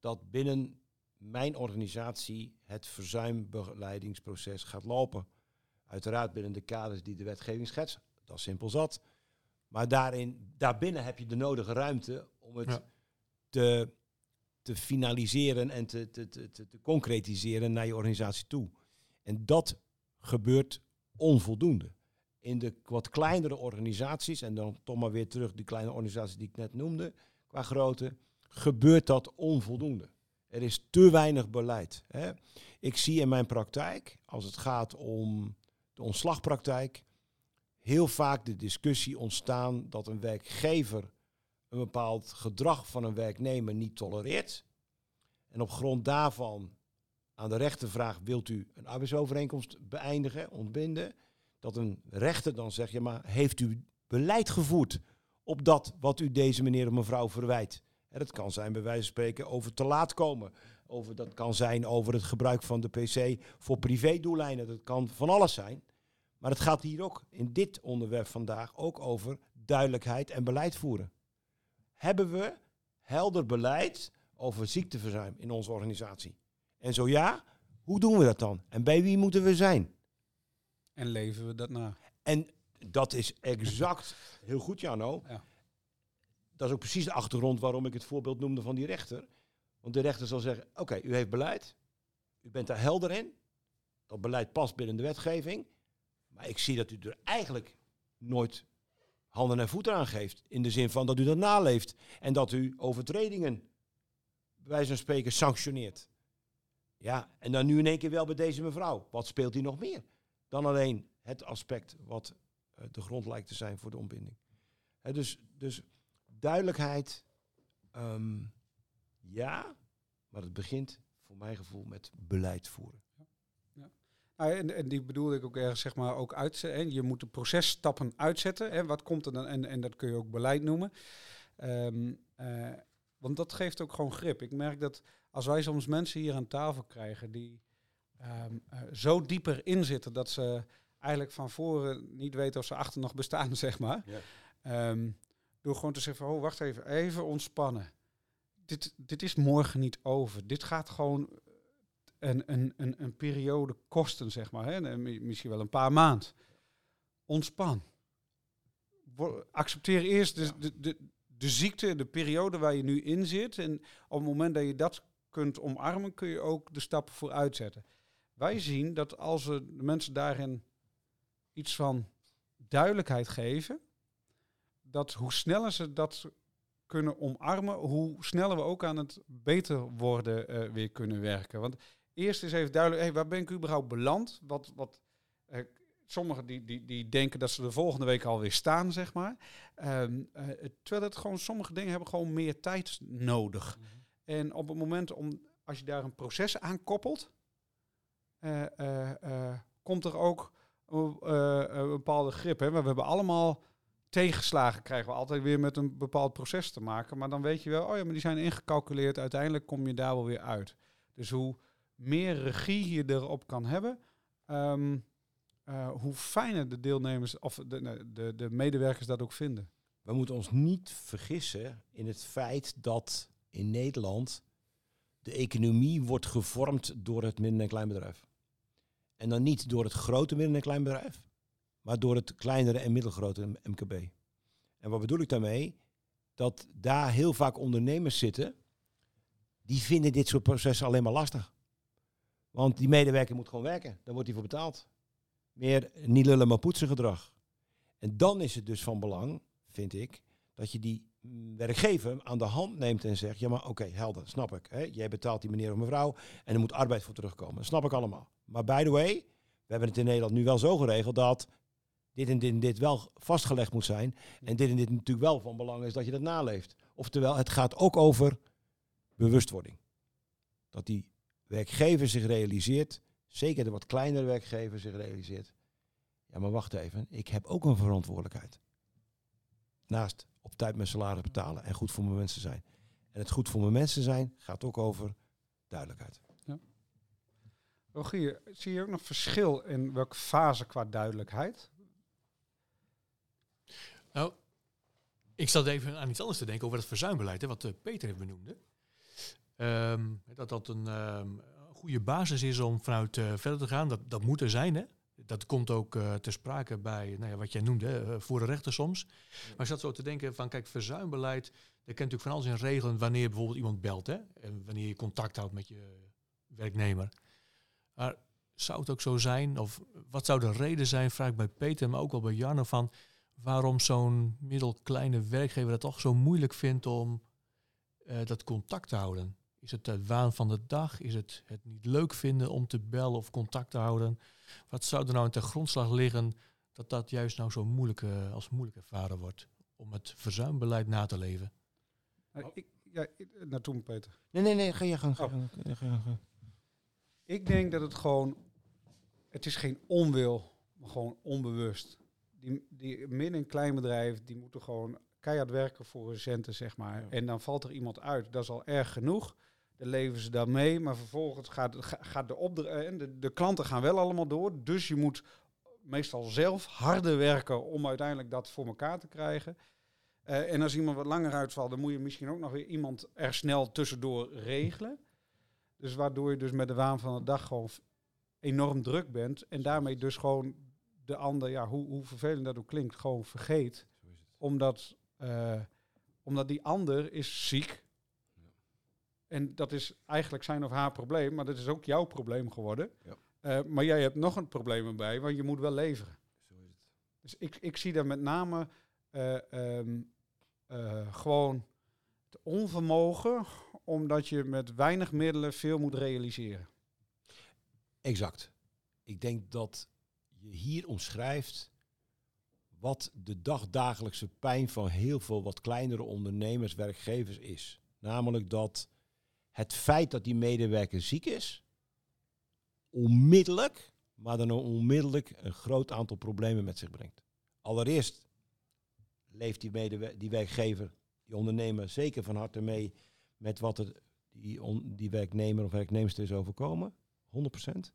dat binnen mijn organisatie het verzuimbegeleidingsproces gaat lopen. Uiteraard binnen de kaders die de wetgeving schetst. Dat is simpel zat. Maar daarin, daarbinnen heb je de nodige ruimte om het Ja. te, te finaliseren en te, te, te, te, te concretiseren naar je organisatie toe. En dat gebeurt onvoldoende. In de wat kleinere organisaties, en dan toch maar weer terug die kleine organisaties die ik net noemde, qua grootte, gebeurt dat onvoldoende. Er is te weinig beleid. Hè. Ik zie in mijn praktijk, als het gaat om de ontslagpraktijk, heel vaak de discussie ontstaan dat een werkgever een bepaald gedrag van een werknemer niet tolereert. En op grond daarvan aan de rechter vraagt, wilt u een arbeidsovereenkomst beëindigen, ontbinden? Dat een rechter dan zegt, ja maar heeft u beleid gevoerd op dat wat u deze meneer of mevrouw verwijt? Hè, dat kan zijn bij wijze van spreken over te laat komen. Over, dat kan zijn over het gebruik van de pc voor privédoeleinden. Dat kan van alles zijn. Maar het gaat hier ook in dit onderwerp vandaag ook over duidelijkheid en beleid voeren. Hebben we helder beleid over ziekteverzuim in onze organisatie? En zo ja, hoe doen we dat dan? En bij wie moeten we zijn? En leven we dat na? En dat is exact heel goed, Jano. Ja. Dat is ook precies de achtergrond waarom ik het voorbeeld noemde van die rechter. Want de rechter zal zeggen, oké, u heeft beleid. U bent daar helder in. Dat beleid past binnen de wetgeving. Maar ik zie dat u er eigenlijk nooit handen en voeten aan geeft. In de zin van dat u dat naleeft. En dat u overtredingen, bij wijze van spreken, sanctioneert. Ja, en dan nu in één keer wel bij deze mevrouw. Wat speelt hier nog meer? Dan alleen het aspect wat eh, de grond lijkt te zijn voor de ontbinding. Dus, dus duidelijkheid, ehm, ja, maar het begint voor mijn gevoel met beleid voeren. Nou, en, en die bedoelde ik ook ergens, zeg maar, ook uitzetten. Je moet de processtappen uitzetten. Hè. Wat komt er dan? En, en dat kun je ook beleid noemen. Ehm, eh, want dat geeft ook gewoon grip. Ik merk dat als wij soms mensen hier aan tafel krijgen die ehm, eh, zo dieper inzitten dat ze eigenlijk van voren niet weten of ze achter nog bestaan, zeg maar. Ja. Ehm, door gewoon te zeggen, van, oh, wacht even, even ontspannen. Dit, dit is morgen niet over. Dit gaat gewoon een, een, een, een periode kosten, zeg maar. Hè? En mi- Misschien wel een paar maanden. Ontspan. Accepteer eerst de, de, de, de ziekte, de periode waar je nu in zit. En op het moment dat je dat kunt omarmen, kun je ook de stappen vooruit zetten. Wij zien dat als we de mensen daarin iets van duidelijkheid geven, dat hoe sneller ze dat kunnen omarmen, hoe sneller we ook aan het beter worden eh, weer kunnen werken. Want eerst is even duidelijk, hey, waar ben ik überhaupt beland? Wat, wat, eh, sommigen die, die, die denken dat ze de volgende week alweer staan, zeg maar. Ehm, eh, terwijl het gewoon, sommige dingen hebben gewoon meer tijd nodig. En op het moment om, als je daar een proces aan koppelt, eh, komt er ook een, een bepaalde grip. Hè? Maar we hebben allemaal tegenslagen, krijgen we altijd weer met een bepaald proces te maken. Maar dan weet je wel, oh ja, maar die zijn ingecalculeerd. Uiteindelijk kom je daar wel weer uit. Dus hoe meer regie je erop kan hebben, ehm, eh, hoe fijner de deelnemers of de, de, de medewerkers dat ook vinden. We moeten ons niet vergissen in het feit dat in Nederland de economie wordt gevormd door het midden- en kleinbedrijf. En dan niet door het grote midden- en kleinbedrijf, maar door het kleinere en middelgrote MKB. En wat bedoel ik daarmee? Dat daar heel vaak ondernemers zitten, die vinden dit soort processen alleen maar lastig. Want die medewerker moet gewoon werken, daar wordt hij voor betaald. Meer niet lullen maar poetsen gedrag. En dan is het dus van belang, vind ik, dat je die werkgever aan de hand neemt en zegt, ja maar oké, helder, snap ik. Hè? Jij betaalt die meneer of mevrouw en er moet arbeid voor terugkomen. Dat snap ik allemaal. Maar by the way, we hebben het in Nederland nu wel zo geregeld dat dit en dit en dit wel vastgelegd moet zijn. En dit en dit natuurlijk wel van belang is dat je dat naleeft. Oftewel, het gaat ook over bewustwording. Dat die werkgever zich realiseert, zeker de wat kleinere werkgever zich realiseert. Ja, maar wacht even, ik heb ook een verantwoordelijkheid. Naast op tijd mijn salaris betalen en goed voor mijn mensen zijn. En het goed voor mijn mensen zijn gaat ook over duidelijkheid. Rogier, zie je ook nog verschil in welke fase qua duidelijkheid? Nou, ik zat even aan iets anders te denken over het verzuimbeleid, hè, wat eh, Peter heeft benoemde. Ehm, dat dat een ehm, goede basis is om vanuit eh, verder te gaan. Dat, dat moet er zijn, hè. Dat komt ook eh ter sprake bij nou ja, wat jij noemde, eh, voor de rechter soms. Maar ik zat zo te denken van, kijk, verzuimbeleid, daar kent natuurlijk van alles in regelen wanneer bijvoorbeeld iemand belt, hè. En wanneer je contact houdt met je werknemer. Maar zou het ook zo zijn, of wat zou de reden zijn, vraag ik bij Peter, maar ook wel bij Janne, van waarom zo'n middelkleine werkgever het toch zo moeilijk vindt om dat contact te houden. Is het de waan van de dag? Is het het niet leuk vinden om te bellen of contact te houden? Wat zou er nou in de grondslag liggen dat dat juist nou zo moeilijk eh, als moeilijk ervaren wordt om het verzuimbeleid na te leven? Nou, ik, ja, ik- naartoe Peter. Nee, nee, nee, ga je gang. ga je Ik denk dat het gewoon, het is geen onwil, maar gewoon onbewust. Die, die midden- en kleinbedrijf, die moeten gewoon keihard werken voor hun centen, zeg maar. Ja. En dan valt er iemand uit, dat is al erg genoeg. Dan leven ze daar mee, maar vervolgens gaat, ga- gaat de, en de, de klanten gaan wel allemaal door. Dus je moet meestal zelf harder werken om uiteindelijk dat voor elkaar te krijgen. Eh, en als iemand wat langer uitvalt, dan moet je misschien ook nog weer iemand er snel tussendoor regelen. Dus waardoor je dus met de waan van de dag gewoon enorm druk bent. En daarmee dus gewoon de ander, ja, hoe, hoe vervelend dat ook klinkt, gewoon vergeet. Omdat, eh, omdat die ander is ziek. En dat is eigenlijk zijn of haar probleem, maar dat is ook jouw probleem geworden. Ja. Eh, maar jij hebt nog een probleem erbij, want je moet wel leveren. Zo is het. Dus ik, ik zie daar met name eh, ehm, eh, gewoon het onvermogen, omdat je met weinig middelen veel moet realiseren. Exact. Ik denk dat je hier omschrijft wat de dagdagelijkse pijn van heel veel wat kleinere ondernemers, werkgevers is. Namelijk dat het feit dat die medewerker ziek is, onmiddellijk, maar dan onmiddellijk een groot aantal problemen met zich brengt. Allereerst leeft die, medewer- die werkgever, die ondernemer, zeker van harte mee met wat er die, die werknemer of werknemster is overkomen. 100%.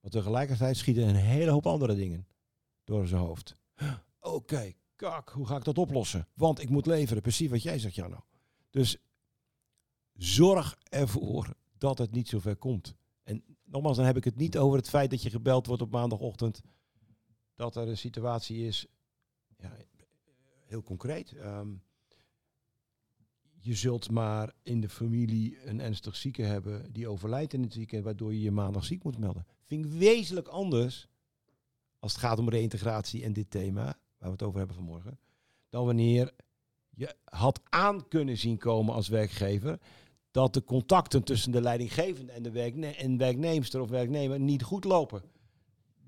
Maar tegelijkertijd schieten een hele hoop andere dingen door zijn hoofd. Oké, kak, hoe ga ik dat oplossen? Want ik moet leveren, precies wat jij zegt, Janno. Dus zorg ervoor dat het niet zo ver komt. En nogmaals, dan heb ik het niet over het feit dat je gebeld wordt op maandagochtend. Dat er een situatie is, ja, heel concreet. Ehm, je zult maar in de familie een ernstig zieke hebben die overlijdt in het ziekenhuis, waardoor je je maandag ziek moet melden. Vind ik wezenlijk anders als het gaat om reïntegratie en dit thema, waar we het over hebben vanmorgen, dan wanneer je had aan kunnen zien komen als werkgever dat de contacten tussen de leidinggevende en de werkne en werknemster of werknemer niet goed lopen.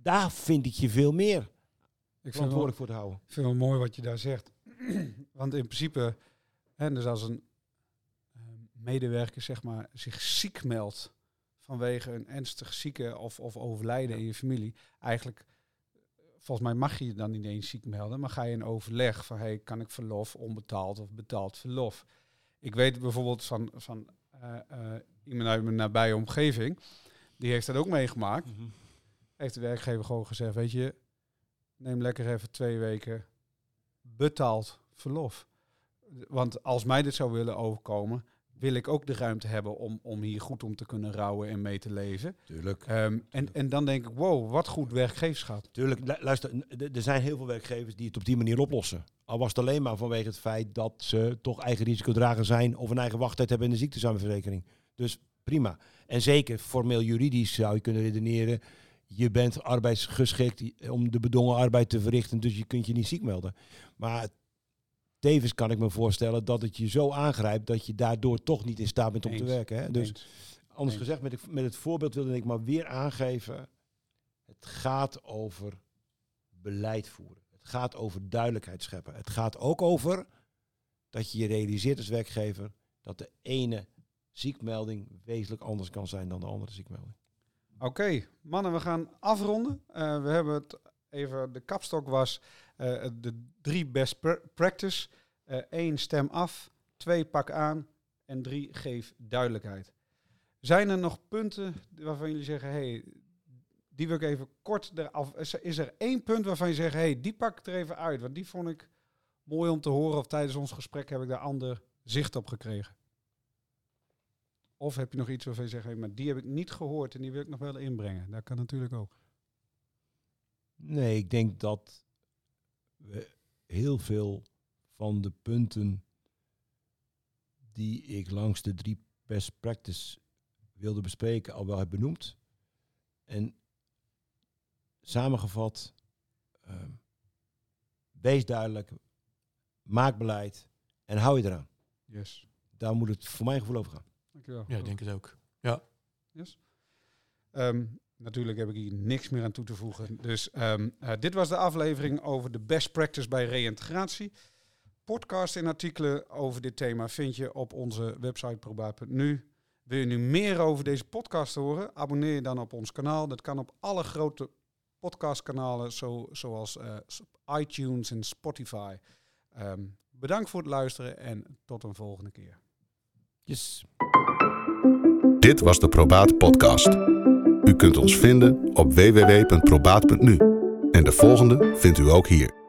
Daar vind ik je veel meer Ik verantwoordelijk voor te houden. ik vind wel mooi wat je daar zegt. Want in principe, hè, dus als een eh, medewerker zeg maar, zich ziek meldt vanwege een ernstig zieke of, of overlijden in je familie, eigenlijk, volgens mij mag je je dan niet eens ziek melden, maar ga je in overleg van, hey, kan ik verlof, onbetaald of betaald verlof? Ik weet bijvoorbeeld van, van iemand uit mijn nabije omgeving, die heeft dat ook meegemaakt. Heeft de werkgever gewoon gezegd, weet je, neem lekker even twee weken betaald verlof. Want als mij dit zou willen overkomen, wil ik ook de ruimte hebben om, om hier goed om te kunnen rouwen en mee te leven. Tuurlijk. Ehm, en, en dan denk ik, wow, wat goed werkgeverschap. Tuurlijk, lu- luister, er zijn heel veel werkgevers die het op die manier oplossen. Al was het alleen maar vanwege het feit dat ze toch eigen risicodrager zijn of een eigen wachttijd hebben in de ziektezaamverzekering. Dus prima. En zeker formeel juridisch zou je kunnen redeneren. Je bent arbeidsgeschikt om de bedongen arbeid te verrichten, dus je kunt je niet ziek melden. Maar tevens kan ik me voorstellen dat het je zo aangrijpt dat je daardoor toch niet in staat bent om te werken. Hè? Dus Eens. Anders gezegd, met, het- met het voorbeeld wilde ik maar weer aangeven. Het gaat over beleid voeren. Het gaat over duidelijkheid scheppen. Het gaat ook over dat je je realiseert als werkgever dat de ene ziekmelding wezenlijk anders kan zijn dan de andere ziekmelding. Oké, mannen, we gaan afronden. Eh, we hebben het even, de kapstok was eh, de drie best pra- practice. Eén, stem af. Twee, pak aan. En drie, geef duidelijkheid. Zijn er nog punten waarvan jullie zeggen, hey, die wil ik even kort eraf. Is er, is er één punt waarvan je zegt, hey, die pak ik er even uit, want die vond ik mooi om te horen. Of tijdens ons gesprek heb ik daar ander zicht op gekregen. Of heb je nog iets waarvan je zegt, hey, maar die heb ik niet gehoord en die wil ik nog wel inbrengen. Dat kan natuurlijk ook. Nee, ik denk dat we heel veel van de punten die ik langs de drie best practice wilde bespreken al wel heb benoemd. En samengevat, ehm, wees duidelijk, maak beleid en hou je eraan. Yes. Daar moet het voor mijn gevoel over gaan. Dankjewel. Ja, ik denk het ook. Ehm, natuurlijk heb ik hier niks meer aan toe te voegen. Dus ehm, eh, dit was de aflevering over de best practice bij reïntegratie. Podcast en artikelen over dit thema vind je op onze website probaat.nu. Wil je nu meer over deze podcast horen? Abonneer je dan op ons kanaal. Dat kan op alle grote podcastkanalen zo, zoals eh, iTunes en Spotify. Ehm, bedankt voor het luisteren en tot een volgende keer. Yes. Dit was de Probaat Podcast. U kunt ons vinden op www.probaat.nu. En de volgende vindt u ook hier.